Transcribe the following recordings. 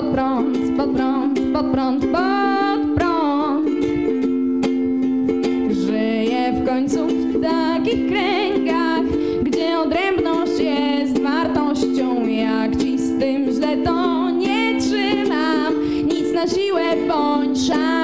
pod prąd, pod prąd, pod prąd, pod prąd. Żyję w końcu w takich kręgach, gdzie odrębność jest wartością. Jak ci z tym źle to nie trzymam, nic na siłę bądź szarością.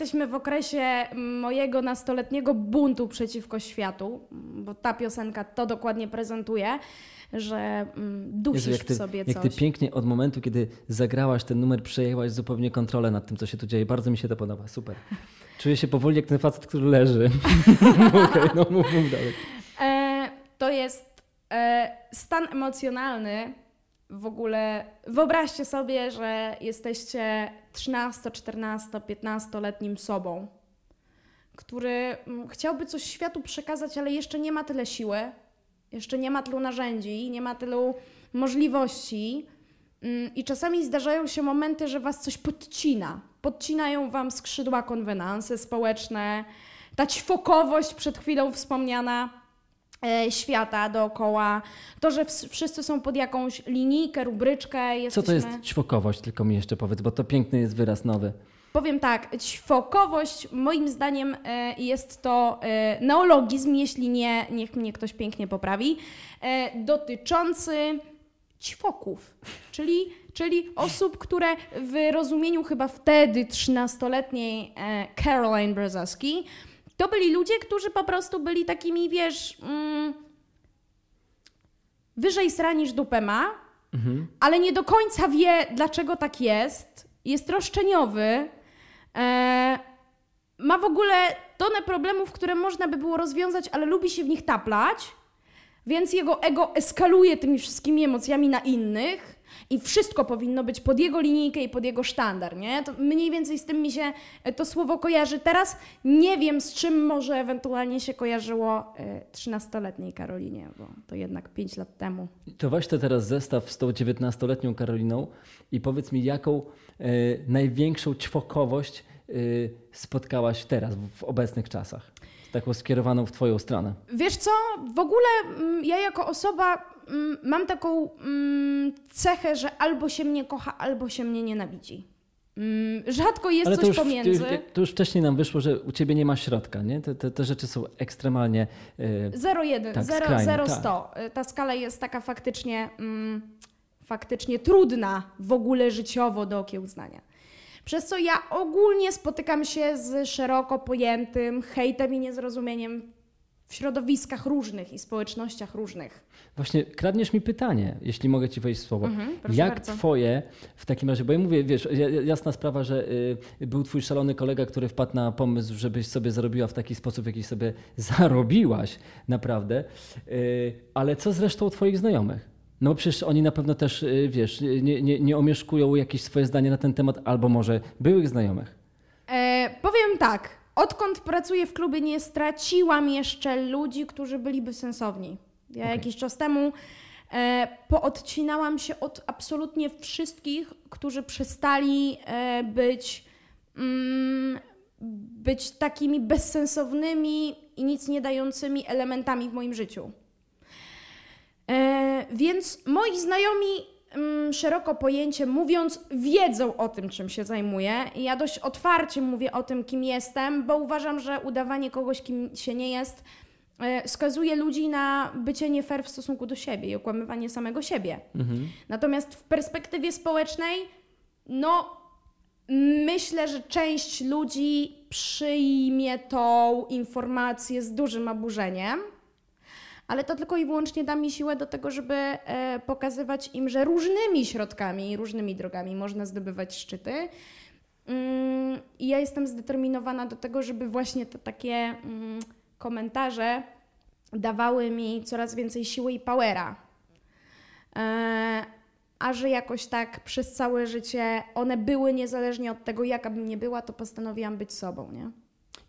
Jesteśmy w okresie mojego nastoletniego buntu przeciwko światu, bo ta piosenka to dokładnie prezentuje, że mm, dusisz Jezu, jak ty, w sobie jak coś. ty pięknie od momentu, kiedy zagrałaś ten numer, przejęłaś zupełnie kontrolę nad tym, co się tu dzieje. Bardzo mi się to podoba, super. Czuję się powoli jak ten facet, który leży. Okej, no mów, mów dalej. E, to jest e, stan emocjonalny. W ogóle wyobraźcie sobie, że jesteście 13, 14, 15-letnim sobą, który mm, chciałby coś światu przekazać, ale jeszcze nie ma tyle siły, jeszcze nie ma tylu narzędzi, nie ma tylu możliwości. Mm, I czasami zdarzają się momenty, że was coś podcina. Podcinają wam skrzydła konwenanse społeczne, ta ćwokowość przed chwilą wspomniana świata dookoła, to, że ws- wszyscy są pod jakąś linijkę, rubryczkę. Co Jesteśmy... to jest ćwokowość, tylko mi jeszcze powiedz, bo to piękny jest wyraz nowy. Powiem tak, ćwokowość moim zdaniem e, jest to e, neologizm, jeśli nie, niech mnie ktoś pięknie poprawi, e, dotyczący ćwoków, czyli, czyli osób, które w rozumieniu chyba wtedy 13-letniej e, Caroline Brzozowski, to byli ludzie, którzy po prostu byli takimi, wiesz, mm, wyżej sra niż dupę ma, ale nie do końca wie, dlaczego tak jest. Jest roszczeniowy. E, ma w ogóle tonę problemów, które można by było rozwiązać, ale lubi się w nich taplać, więc jego ego eskaluje tymi wszystkimi emocjami na innych i wszystko powinno być pod jego linijkę i pod jego sztandar, nie? To mniej więcej z tym mi się e, to słowo kojarzy. Teraz nie wiem, z czym może ewentualnie się kojarzyło e, 13-letniej Karolinie, bo to jednak 5 lat temu. To weź to teraz zestaw z tą 19-letnią Karoliną i powiedz mi, jaką e, największą ćwokowość e, spotkałaś teraz, w, w obecnych czasach? Taką skierowaną w twoją stronę. Wiesz co, w ogóle mm, ja jako osoba mm, mam taką mm, cechę, że albo się mnie kocha, albo się mnie nienawidzi. Rzadko jest Ale coś pomiędzy. to, to już wcześniej nam wyszło, że u ciebie nie ma środka, nie? Te, te, te rzeczy są ekstremalnie... e, 0,1, Tak, 0, skrajnie, 0, tak. 100. Ta skala jest taka faktycznie, mm, faktycznie trudna w ogóle życiowo do okiełznania. Przez co ja ogólnie spotykam się z szeroko pojętym hejtem i niezrozumieniem w środowiskach różnych i społecznościach różnych. Właśnie kradniesz mi pytanie, jeśli mogę ci wejść w słowo. Mhm, Jak bardzo. twoje w takim razie, bo ja mówię, wiesz, ja- ja- jasna sprawa, że y, był twój szalony kolega, który wpadł na pomysł, żebyś sobie zarobiła w taki sposób, w jaki sobie zarobiłaś, naprawdę. Y, ale co z resztą twoich znajomych? No bo przecież oni na pewno też, y, wiesz, nie, nie, nie omieszkują jakieś swoje zdanie na ten temat, albo może byłych znajomych. E, powiem tak, odkąd pracuję w klubie, nie straciłam jeszcze ludzi, którzy byliby sensowni. Ja Okej. jakiś czas temu e, poodcinałam się od absolutnie wszystkich, którzy przestali e, być, mm, być takimi bezsensownymi i nic nie dającymi elementami w moim życiu. E, więc moi znajomi, mm, szeroko pojęcie mówiąc, wiedzą o tym, czym się zajmuję. I ja dość otwarcie mówię o tym, kim jestem, bo uważam, że udawanie kogoś, kim się nie jest, e, skazuje ludzi na bycie nie fair w stosunku do siebie i okłamywanie samego siebie. Mhm. Natomiast w perspektywie społecznej, no myślę, że część ludzi przyjmie tą informację z dużym oburzeniem. Ale to tylko i wyłącznie da mi siłę do tego, żeby e, pokazywać im, że różnymi środkami różnymi drogami można zdobywać szczyty. Mm, I ja jestem zdeterminowana do tego, żeby właśnie te takie mm, komentarze dawały mi coraz więcej siły i powera. E, a że jakoś tak przez całe życie one były niezależnie od tego, jaka bym nie była, to postanowiłam być sobą, nie?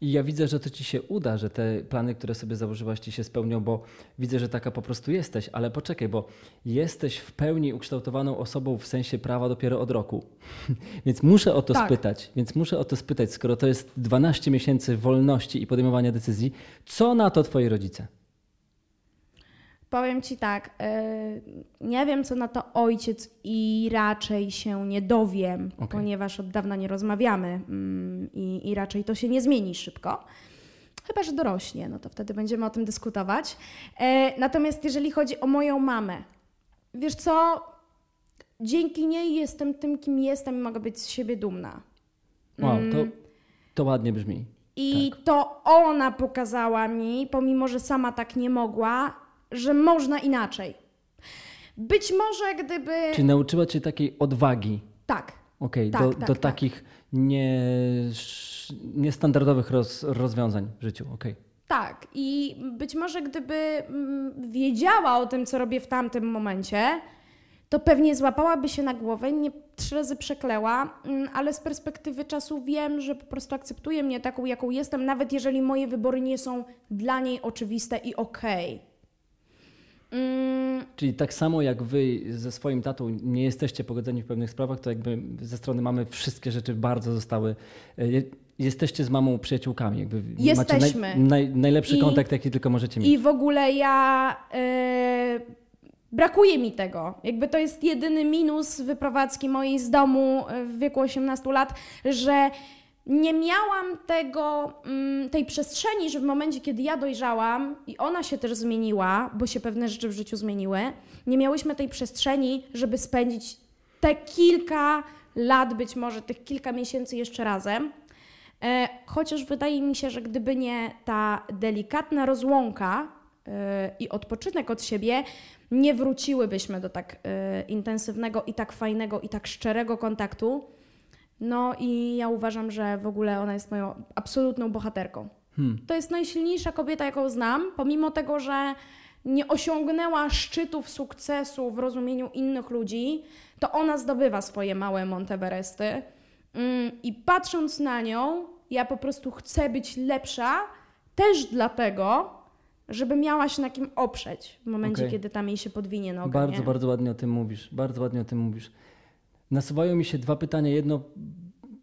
I ja widzę, że to ci się uda, że te plany, które sobie założyłaś, ci się spełnią, bo widzę, że taka po prostu jesteś. Ale poczekaj, bo jesteś w pełni ukształtowaną osobą w sensie prawa dopiero od roku. więc muszę o to Tak. spytać. Więc muszę o to spytać, skoro to jest 12 miesięcy wolności i podejmowania decyzji, co na to twoi rodzice? Powiem ci tak, yy, nie wiem co na to ojciec i raczej się nie dowiem, Okej. ponieważ od dawna nie rozmawiamy mm, i, i raczej to się nie zmieni szybko. Chyba, że dorośnie, no to wtedy będziemy o tym dyskutować. E, natomiast jeżeli chodzi o moją mamę, wiesz co, dzięki niej jestem tym, kim jestem i mogę być z siebie dumna. Wow, to, Mm. to ładnie brzmi. I to ona pokazała mi, pomimo że sama tak nie mogła, że można inaczej. Być może gdyby. Czy nauczyła cię takiej odwagi? Tak. Okej, Tak, do, tak, do tak. takich nie, niestandardowych roz, rozwiązań w życiu. Okej. Tak. I być może gdyby mm, wiedziała o tym, co robię w tamtym momencie, to pewnie złapałaby się na głowę, nie trzy razy przekleła, mm, ale z perspektywy czasu wiem, że po prostu akceptuje mnie taką, jaką jestem, nawet jeżeli moje wybory nie są dla niej oczywiste i okej. Mm, Czyli tak samo jak wy ze swoim tatą nie jesteście pogodzeni w pewnych sprawach, to jakby ze strony mamy wszystkie rzeczy bardzo zostały. e, je- Jesteście z mamą przyjaciółkami. Jakby Jesteśmy. Naj, naj, najlepszy I- kontakt, jaki tylko możecie mieć. I w ogóle ja. e, brakuje mi tego. Jakby to jest jedyny minus wyprowadzki mojej z domu e, w wieku 18 lat, że nie miałam tego, mm, tej przestrzeni, że w momencie, kiedy ja dojrzałam i ona się też zmieniła, bo się pewne rzeczy w życiu zmieniły, nie miałyśmy tej przestrzeni, żeby spędzić te kilka lat, być może tych kilka miesięcy jeszcze razem. E, chociaż wydaje mi się, że gdyby nie ta delikatna rozłąka e, i odpoczynek od siebie, nie wróciłybyśmy do tak e, intensywnego i tak fajnego i tak szczerego kontaktu. No i ja uważam, że w ogóle ona jest moją absolutną bohaterką. Hmm. To jest najsilniejsza kobieta, jaką znam, pomimo tego, że nie osiągnęła szczytów sukcesu w rozumieniu innych ludzi, to ona zdobywa swoje małe Monteveresty. Mm, I patrząc na nią, ja po prostu chcę być lepsza, też dlatego, żeby miała się na kim oprzeć w momencie, Okej. kiedy tam jej się podwinie noga. Bardzo, nie? bardzo ładnie o tym mówisz. Bardzo ładnie o tym mówisz. Nasuwają mi się dwa pytania. Jedno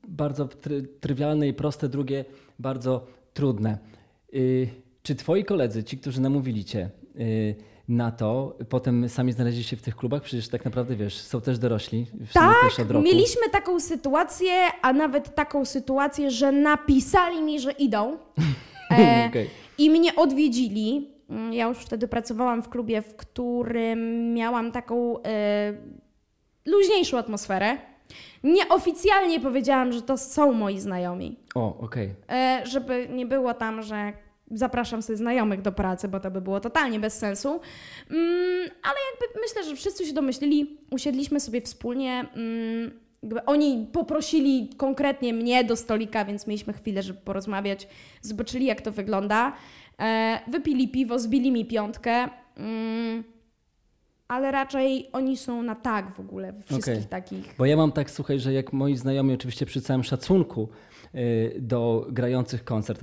bardzo try, trywialne i proste, drugie bardzo trudne. Y, czy twoi koledzy, ci, którzy namówili cię y, na to, potem sami znaleźli się w tych klubach? Przecież tak naprawdę, wiesz, są też dorośli. Sumie też. Mieliśmy taką sytuację, a nawet taką sytuację, że napisali mi, że idą. E, Okej. I mnie odwiedzili. Mm, Ja już wtedy pracowałam w klubie, w którym miałam taką e, luźniejszą atmosferę. Nieoficjalnie powiedziałam, że to są moi znajomi. O, okej. E, żeby nie było tam, że zapraszam sobie znajomych do pracy, bo to by było totalnie bez sensu. Mm, ale jakby myślę, że wszyscy się domyślili, usiedliśmy sobie wspólnie. Mm, oni poprosili konkretnie mnie do stolika, więc mieliśmy chwilę, żeby porozmawiać. Zobaczyli, jak to wygląda. E, wypili piwo, zbili mi piątkę. Mm, ale raczej oni są na tak w ogóle we wszystkich Okej. takich. Bo ja mam tak, słuchaj, że jak moi znajomi, oczywiście przy całym szacunku do grających koncert,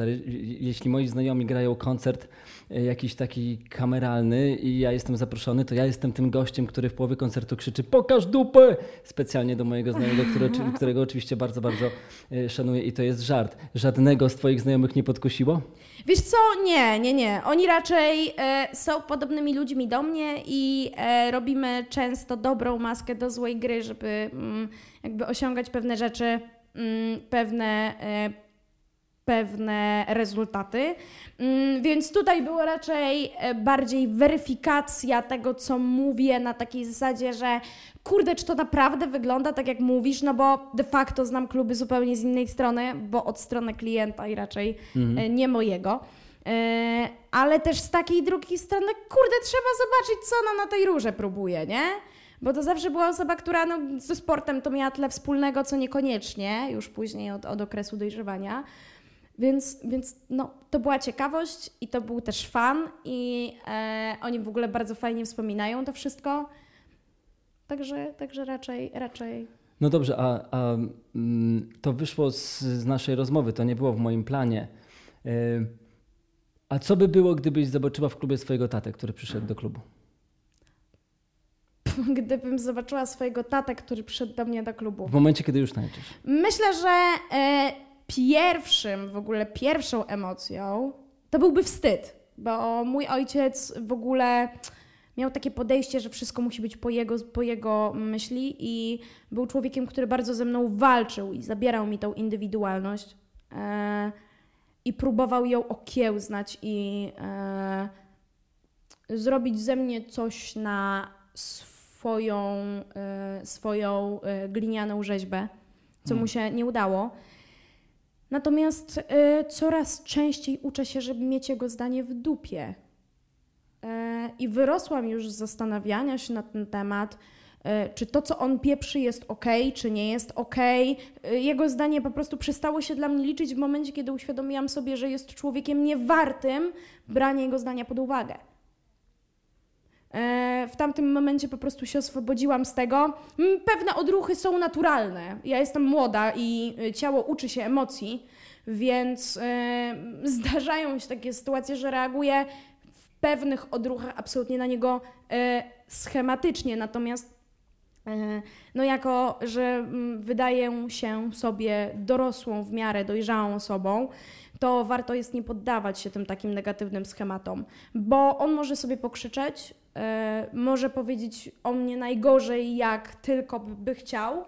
jeśli moi znajomi grają koncert y, jakiś taki kameralny i ja jestem zaproszony, to ja jestem tym gościem, który w połowie koncertu krzyczy pokaż dupę! Specjalnie do mojego znajomego, którego oczywiście bardzo, bardzo y, szanuję i to jest żart. Żadnego z twoich znajomych nie podkusiło? Wiesz co? Nie, nie, nie. Oni raczej e, są podobnymi ludźmi do mnie i e, robimy często dobrą maskę do złej gry, żeby mm, jakby osiągać pewne rzeczy, pewne e, pewne rezultaty. Mm, Więc tutaj było raczej e, bardziej weryfikacja tego, co mówię, na takiej zasadzie, że kurde, czy to naprawdę wygląda tak, jak mówisz, no bo de facto znam kluby zupełnie z innej strony, bo od strony klienta i raczej e, nie mojego. Ale też z takiej drugiej strony, kurde, trzeba zobaczyć, co ona na tej rurze próbuje, nie? Bo to zawsze była osoba, która no, ze sportem to miała tyle wspólnego, co niekoniecznie, już później od, od okresu dojrzewania. Więc, więc no, to była ciekawość i to był też fan i e, oni w ogóle bardzo fajnie wspominają to wszystko. Także, także raczej, raczej No dobrze, a, a mm, to wyszło z, z naszej rozmowy, to nie było w moim planie. Y, A co by było, gdybyś zobaczyła w klubie swojego tatę, który przyszedł do klubu? gdybym zobaczyła swojego tatę, który przyszedł do mnie do klubu. W momencie, kiedy już tańczysz. Myślę, że e, pierwszym, w ogóle pierwszą emocją to byłby wstyd, bo mój ojciec w ogóle miał takie podejście, że wszystko musi być po jego, po jego myśli i był człowiekiem, który bardzo ze mną walczył i zabierał mi tą indywidualność e, i próbował ją okiełznać i e, zrobić ze mnie coś na swoją, e, swoją e, glinianą rzeźbę, co mu się nie udało. Natomiast e, coraz częściej uczę się, żeby mieć jego zdanie w dupie. I wyrosłam już z zastanawiania się na ten temat, czy to, co on pieprzy, jest ok, czy nie jest ok. Jego zdanie po prostu przestało się dla mnie liczyć w momencie, kiedy uświadomiłam sobie, że jest człowiekiem niewartym brania jego zdania pod uwagę. E, W tamtym momencie po prostu się oswobodziłam z tego. Mm, Pewne odruchy są naturalne. Ja jestem młoda i y, ciało uczy się emocji, więc e, zdarzają się takie sytuacje, że reaguję w pewnych odruchach absolutnie na niego e, schematycznie. Natomiast e, no jako, że mm, wydaję się sobie dorosłą w miarę dojrzałą osobą, to warto jest nie poddawać się tym takim negatywnym schematom, bo on może sobie pokrzyczeć, e, może powiedzieć o mnie najgorzej, jak tylko by, chciał,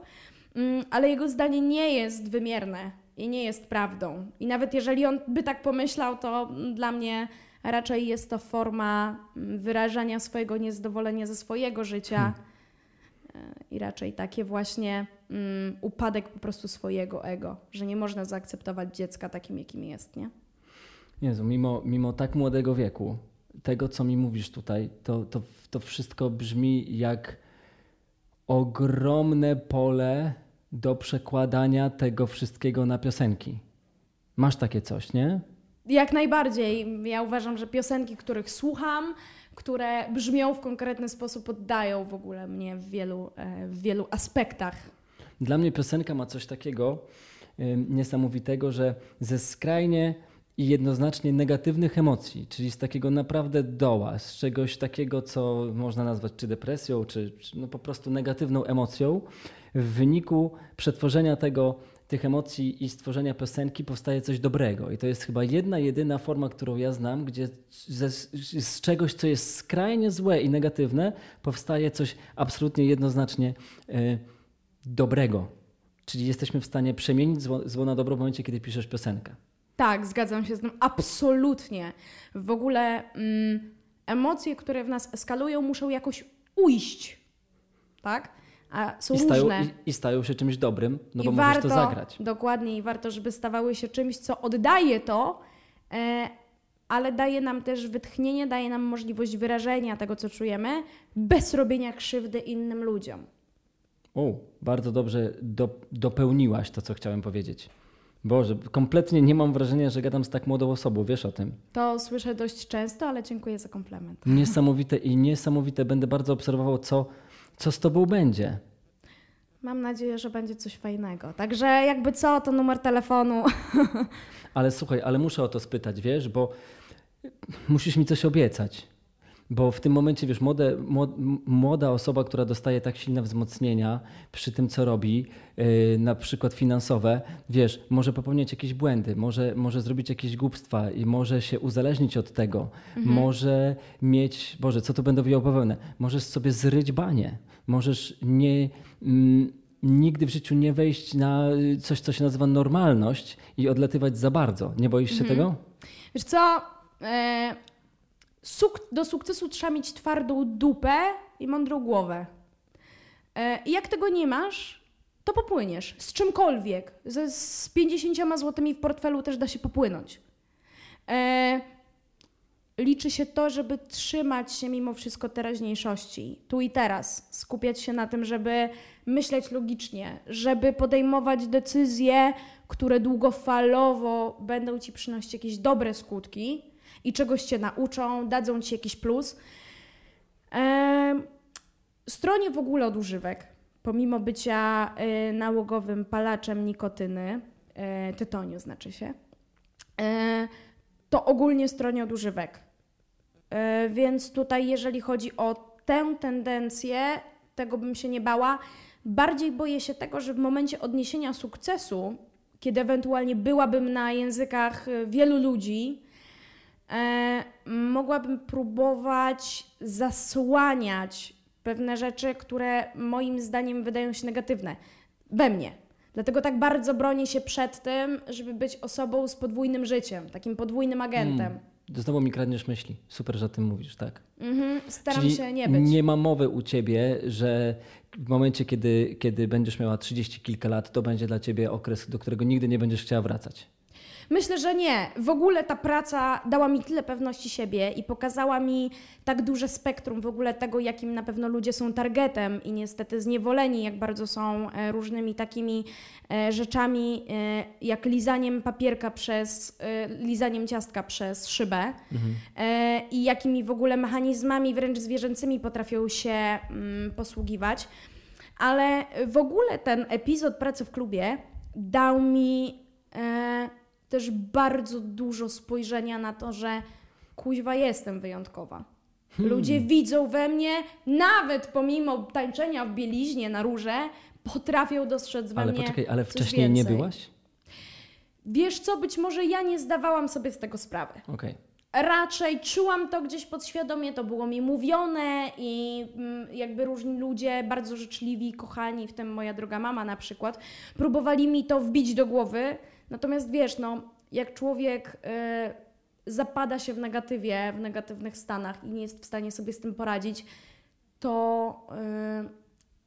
mm, ale jego zdanie nie jest wymierne i nie jest prawdą. I nawet jeżeli on by tak pomyślał, to mm, dla mnie raczej jest to forma wyrażania swojego niezadowolenia ze swojego życia. E, I raczej takie właśnie mm, upadek po prostu swojego ego, że nie można zaakceptować dziecka takim, jakim jest, nie? Jezu, mimo, mimo tak młodego wieku, tego co mi mówisz tutaj, to, to, to wszystko brzmi jak ogromne pole do przekładania tego wszystkiego na piosenki. Masz takie coś, nie? Jak najbardziej. Ja uważam, że piosenki, których słucham, które brzmią w konkretny sposób, oddają w ogóle mnie w wielu, e, w wielu aspektach. Dla mnie piosenka ma coś takiego niesamowitego, że ze skrajnie i jednoznacznie negatywnych emocji, czyli z takiego naprawdę doła, z czegoś takiego, co można nazwać czy depresją, czy, czy no po prostu negatywną emocją, w wyniku przetworzenia tego, tych emocji i stworzenia piosenki powstaje coś dobrego. I to jest chyba jedna, jedyna forma, którą ja znam, gdzie ze, z czegoś, co jest skrajnie złe i negatywne, powstaje coś absolutnie jednoznacznie y, dobrego. Czyli jesteśmy w stanie przemienić zło, zło na dobro w momencie, kiedy piszesz piosenkę. Tak, zgadzam się z tym absolutnie. W ogóle mm, emocje, które w nas eskalują, muszą jakoś ujść. Tak? A są I stają, różne. i, I stają się czymś dobrym, no bo I możesz warto, to zagrać. Dokładnie, i warto, żeby stawały się czymś, co oddaje to, e, ale daje nam też wytchnienie, daje nam możliwość wyrażenia tego, co czujemy, bez robienia krzywdy innym ludziom. O, bardzo dobrze do, dopełniłaś to, co chciałem powiedzieć. Boże, kompletnie nie mam wrażenia, że gadam z tak młodą osobą, wiesz o tym. To słyszę dość często, ale dziękuję za komplement. Niesamowite i niesamowite. Będę bardzo obserwował, co, co z tobą będzie. Mam nadzieję, że będzie coś fajnego. Także jakby co, to numer telefonu. Ale słuchaj, ale muszę o to spytać, wiesz, bo musisz mi coś obiecać. Bo w tym momencie, wiesz, młode, mło- młoda osoba, która dostaje tak silne wzmocnienia przy tym, co robi, yy, na przykład finansowe, wiesz, może popełniać jakieś błędy, może, może zrobić jakieś głupstwa i może się uzależnić od tego, może mieć, Boże, co to będę wiedział bawełnę, możesz sobie zryć banie, możesz nie, mm, nigdy w życiu nie wejść na y, coś, co się nazywa normalność i odlatywać za bardzo. Nie boisz się tego? Wiesz co? Suk- do sukcesu trzeba mieć twardą dupę i mądrą głowę. E, I jak tego nie masz, to popłyniesz. Z czymkolwiek. Z 50 złotymi w portfelu też da się popłynąć. E, liczy się to, żeby trzymać się mimo wszystko teraźniejszości, tu i teraz, skupiać się na tym, żeby myśleć logicznie, żeby podejmować decyzje, które długofalowo będą ci przynosić jakieś dobre skutki i czegoś cię nauczą, dadzą ci jakiś plus. Stronie w ogóle od używek, pomimo bycia y, nałogowym palaczem nikotyny, y, tytoniu znaczy się, y, to ogólnie stronie od używek. Więc tutaj, jeżeli chodzi o tę tendencję, tego bym się nie bała. Bardziej boję się tego, że w momencie odniesienia sukcesu, kiedy ewentualnie byłabym na językach wielu ludzi, e, mogłabym próbować zasłaniać pewne rzeczy, które moim zdaniem wydają się negatywne we mnie. Dlatego tak bardzo bronię się przed tym, żeby być osobą z podwójnym życiem, takim podwójnym agentem. Mm. Znowu mi kradniesz myśli. Super, że o tym mówisz, tak. Mhm, staram Czyli się nie być. nie ma mowy u ciebie, że w momencie, kiedy, kiedy będziesz miała 30 kilka lat, to będzie dla ciebie okres, do którego nigdy nie będziesz chciała wracać. Myślę, że nie. W ogóle ta praca dała mi tyle pewności siebie i pokazała mi tak duże spektrum w ogóle tego, jakim na pewno ludzie są targetem i niestety zniewoleni, jak bardzo są e, różnymi takimi e, rzeczami, e, jak lizaniem papierka przez, lizaniem ciastka przez szybę e, i jakimi w ogóle mechanizmami wręcz zwierzęcymi potrafią się mm, posługiwać. Ale w ogóle ten epizod pracy w klubie dał mi e, też bardzo dużo spojrzenia na to, że kuźwa jestem wyjątkowa. Ludzie widzą we mnie, nawet pomimo tańczenia w bieliźnie na róże, potrafią dostrzec we Ale mnie poczekaj, ale wcześniej nie więcej. byłaś? Wiesz co, być może ja nie zdawałam sobie z tego sprawy. Okej. Raczej czułam to gdzieś podświadomie, to było mi mówione i mm, jakby różni ludzie, bardzo życzliwi, kochani, w tym moja droga mama na przykład, próbowali mi to wbić do głowy. Natomiast wiesz, no, jak człowiek y, zapada się w negatywie, w negatywnych stanach i nie jest w stanie sobie z tym poradzić, to y,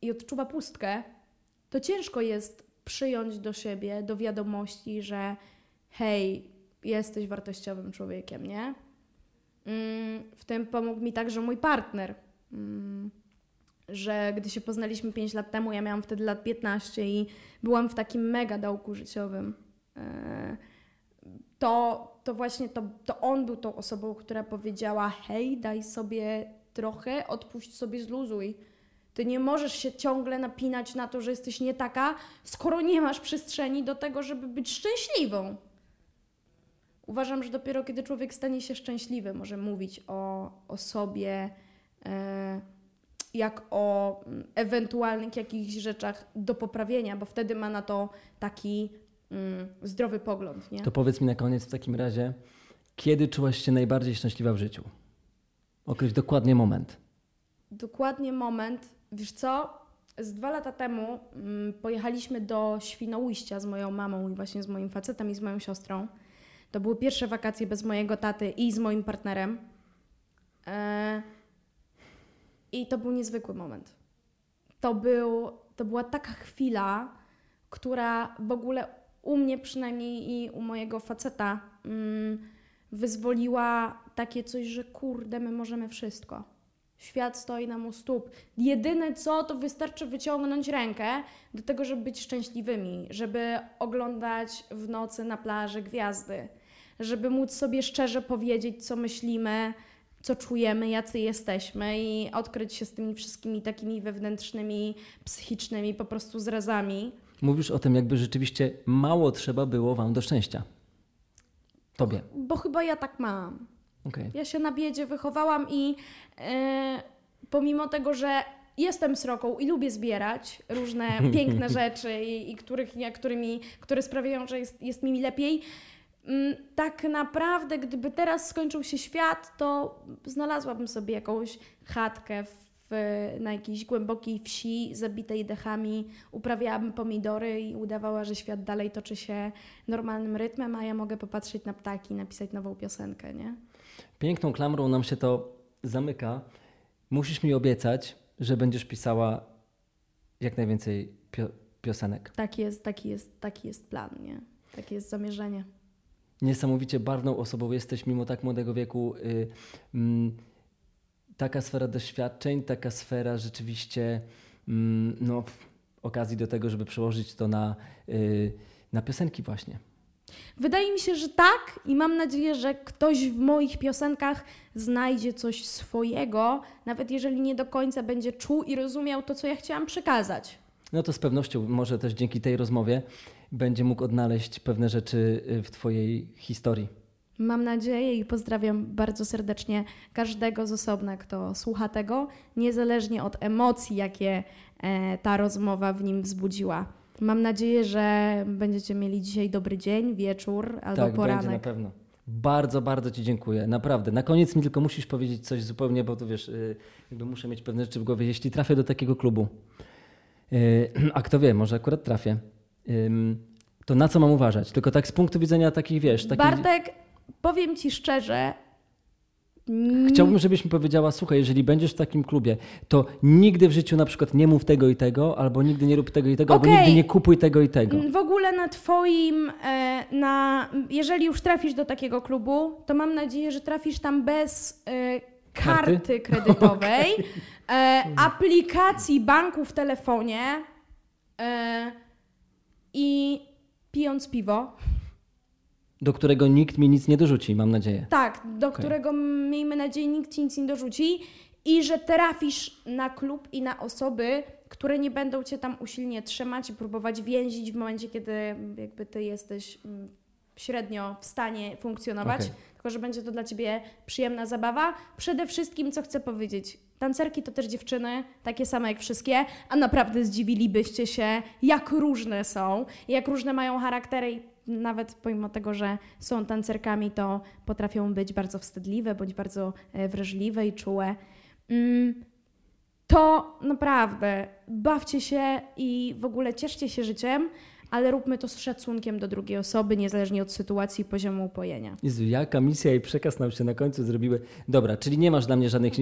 i odczuwa pustkę, to ciężko jest przyjąć do siebie, do wiadomości, że hej, jesteś wartościowym człowiekiem, nie? Mm, W tym pomógł mi także mój partner. Mm, Że gdy się poznaliśmy 5 lat temu, ja miałam wtedy lat 15 i byłam w takim mega dołku życiowym. E, To, to właśnie to, to on był tą osobą, która powiedziała: Hej, daj sobie trochę, odpuść sobie, zluzuj. Ty nie możesz się ciągle napinać na to, że jesteś nie taka, skoro nie masz przestrzeni do tego, żeby być szczęśliwą. Uważam, że dopiero kiedy człowiek stanie się szczęśliwy, może mówić o, o sobie e, jak o mm, ewentualnych jakichś rzeczach do poprawienia, bo wtedy ma na to taki mm, zdrowy pogląd. Nie? To powiedz mi na koniec w takim razie, kiedy czułaś się najbardziej szczęśliwa w życiu? Określ dokładnie moment. Dokładnie moment, wiesz co? Z dwa lata temu mm, pojechaliśmy do Świnoujścia z moją mamą i właśnie z moim facetem i z moją siostrą. To były pierwsze wakacje bez mojego taty i z moim partnerem. E, I to był niezwykły moment. To, był, to była taka chwila, która w ogóle u mnie przynajmniej i u mojego faceta mm, wyzwoliła takie coś, że kurde, my możemy wszystko. Świat stoi nam u stóp. Jedyne co, to wystarczy wyciągnąć rękę do tego, żeby być szczęśliwymi, żeby oglądać w nocy na plaży gwiazdy, żeby móc sobie szczerze powiedzieć, co myślimy, co czujemy, jacy jesteśmy i odkryć się z tymi wszystkimi takimi wewnętrznymi, psychicznymi po prostu zrazami. Mówisz o tym, jakby rzeczywiście mało trzeba było wam do szczęścia. Tobie. Bo chyba ja tak mam. Okej. Ja się na biedzie wychowałam i e, pomimo tego, że jestem sroką i lubię zbierać różne piękne rzeczy, i, i których, ja, którymi, które sprawiają, że jest, jest mi lepiej, mm, tak naprawdę, gdyby teraz skończył się świat, to znalazłabym sobie jakąś chatkę w w, na jakiejś głębokiej wsi, zabitej dechami, uprawiałabym pomidory i udawała, że świat dalej toczy się normalnym rytmem, a ja mogę popatrzeć na ptaki i napisać nową piosenkę, nie? Piękną klamrą nam się to zamyka. Musisz mi obiecać, że będziesz pisała jak najwięcej pio piosenek. Taki jest, taki jest, taki jest plan, nie? Takie jest zamierzenie. Niesamowicie barwną osobą jesteś mimo tak młodego wieku. Y, mm, taka sfera doświadczeń, taka sfera rzeczywiście mm, no, okazji do tego, żeby przełożyć to na, y, na piosenki właśnie. Wydaje mi się, że tak i mam nadzieję, że ktoś w moich piosenkach znajdzie coś swojego, nawet jeżeli nie do końca będzie czuł i rozumiał to, co ja chciałam przekazać. No to z pewnością może też dzięki tej rozmowie będzie mógł odnaleźć pewne rzeczy y, w Twojej historii. Mam nadzieję i pozdrawiam bardzo serdecznie każdego z osobna, kto słucha tego, niezależnie od emocji, jakie e, ta rozmowa w nim wzbudziła. Mam nadzieję, że będziecie mieli dzisiaj dobry dzień, wieczór albo tak, poranek. będzie na pewno. Bardzo, bardzo Ci dziękuję. Naprawdę. Na koniec mi tylko musisz powiedzieć coś zupełnie, bo to wiesz, y, jakby muszę mieć pewne rzeczy w głowie. Jeśli trafię do takiego klubu, y, a kto wie, może akurat trafię, to na co mam uważać? Tylko tak z punktu widzenia takich, wiesz... Takich... Bartek, powiem Ci szczerze, Chciałbym, żebyś mi powiedziała, słuchaj, jeżeli będziesz w takim klubie, to nigdy w życiu na przykład nie mów tego i tego, albo nigdy nie rób tego i tego, okay. albo nigdy nie kupuj tego i tego. W ogóle na twoim, e, na, jeżeli już trafisz do takiego klubu, to mam nadzieję, że trafisz tam bez e, karty, karty kredytowej, okay. E, aplikacji banku w telefonie i pijąc piwo do którego nikt mi nic nie dorzuci, mam nadzieję. Tak, do okay. którego miejmy nadzieję nikt ci nic nie dorzuci i że trafisz na klub i na osoby, które nie będą cię tam usilnie trzymać i próbować więzić w momencie, kiedy jakby ty jesteś mm, średnio w stanie funkcjonować, okay. tylko że będzie to dla ciebie przyjemna zabawa. Przede wszystkim, co chcę powiedzieć, tancerki to też dziewczyny, takie same jak wszystkie, a naprawdę zdziwilibyście się, jak różne są, jak różne mają charaktery nawet pomimo tego, że są tancerkami, to potrafią być bardzo wstydliwe bądź bardzo e, wrażliwe i czułe. Mm, to naprawdę bawcie się i w ogóle cieszcie się życiem, ale róbmy to z szacunkiem do drugiej osoby, niezależnie od sytuacji i poziomu upojenia. Jezu, jaka misja i przekaz nam się na końcu zrobiły. Dobra, czyli nie masz dla mnie żadnych,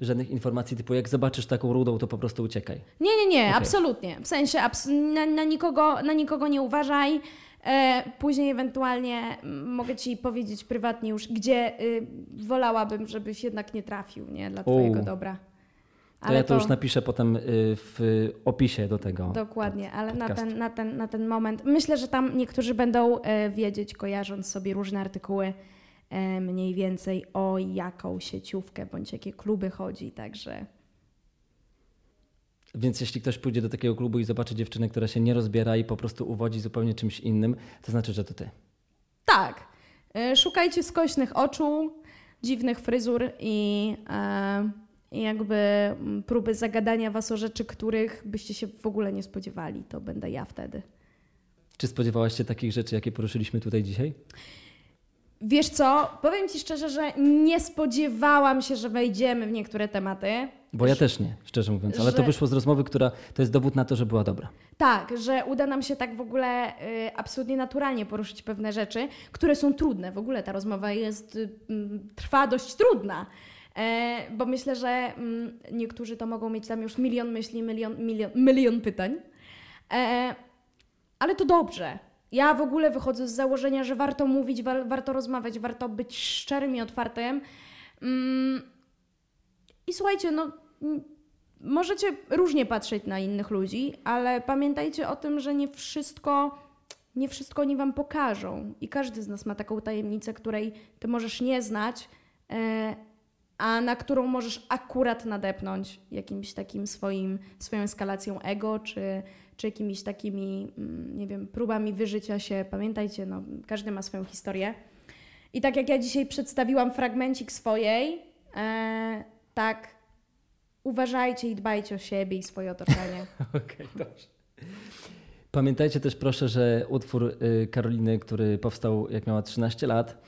żadnych informacji typu jak zobaczysz taką rudą, to po prostu uciekaj. Nie, nie, nie, okay. absolutnie. W sensie abs na, na, nikogo, na nikogo nie uważaj. E, później ewentualnie mogę Ci powiedzieć prywatnie już, gdzie y, wolałabym, żebyś jednak nie trafił, nie? Dla Twojego dobra. Ale to ja to, to, już napiszę potem y, w opisie do tego. Dokładnie, ale na ten, na, ten, na ten moment myślę, że tam niektórzy będą e, wiedzieć, kojarząc sobie różne artykuły, e, mniej więcej o jaką sieciówkę bądź jakie kluby chodzi, także więc jeśli ktoś pójdzie do takiego klubu i zobaczy dziewczynę, która się nie rozbiera i po prostu uwodzi zupełnie czymś innym, to znaczy, że to ty. Tak. E, szukajcie skośnych oczu, dziwnych fryzur i, e, jakby mm, próby zagadania was o rzeczy, których byście się w ogóle nie spodziewali. To będę ja wtedy. Czy spodziewałaś się takich rzeczy, jakie poruszyliśmy tutaj dzisiaj? Wiesz co, powiem Ci szczerze, że nie spodziewałam się, że wejdziemy w niektóre tematy. Bo ja też nie, szczerze mówiąc, ale że... to wyszło z rozmowy, która to jest dowód na to, że była dobra. Tak, że uda nam się tak w ogóle y, absolutnie naturalnie poruszyć pewne rzeczy, które są trudne. W ogóle ta rozmowa jest, y, trwa dość trudna. E, bo myślę, że mm, niektórzy to mogą mieć tam już milion myśli, milion, milion, milion pytań. E, ale to dobrze. Ja w ogóle wychodzę z założenia, że warto mówić, wa warto rozmawiać, warto być szczerym i otwartym. Mm, I słuchajcie, no możecie różnie patrzeć na innych ludzi, ale pamiętajcie o tym, że nie wszystko, nie wszystko oni wam pokażą. I każdy z nas ma taką tajemnicę, której ty możesz nie znać, e, a na którą możesz akurat nadepnąć jakimś takim swoim, swoją eskalacją ego, czy, czy jakimiś takimi, mm, nie wiem, próbami wyżycia się. Pamiętajcie, no, każdy ma swoją historię. I tak jak ja dzisiaj przedstawiłam fragmencik swojej, e, tak uważajcie i dbajcie o siebie i swoje otoczenie. Okej, okay, dobrze. Pamiętajcie też proszę, że utwór y, Karoliny, który powstał jak miała 13 lat,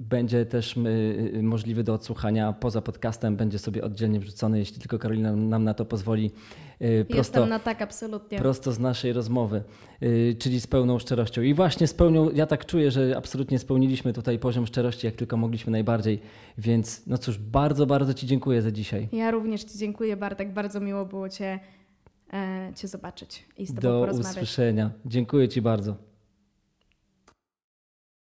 będzie też y, możliwy do odsłuchania poza podcastem, będzie sobie oddzielnie wrzucony, jeśli tylko Karolina nam na to pozwoli. y, Prosto, Jestem na tak, absolutnie. prosto z naszej rozmowy, czyli z pełną szczerością. I właśnie z pełnią, ja tak czuję, że absolutnie spełniliśmy tutaj poziom szczerości, jak tylko mogliśmy najbardziej. Więc no cóż, bardzo, bardzo Ci dziękuję za dzisiaj. Ja również Ci dziękuję, Bartek. Bardzo miło było Cię, cię zobaczyć i z Tobą Do porozmawiać. usłyszenia. Dziękuję Ci bardzo.